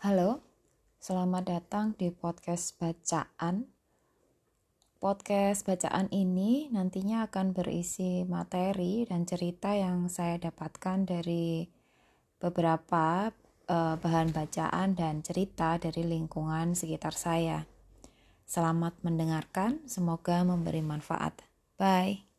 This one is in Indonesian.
Halo, selamat datang di podcast bacaan. Podcast bacaan ini nantinya akan berisi materi dan cerita yang saya dapatkan dari beberapa uh, bahan bacaan dan cerita dari lingkungan sekitar saya. Selamat mendengarkan, semoga memberi manfaat. Bye.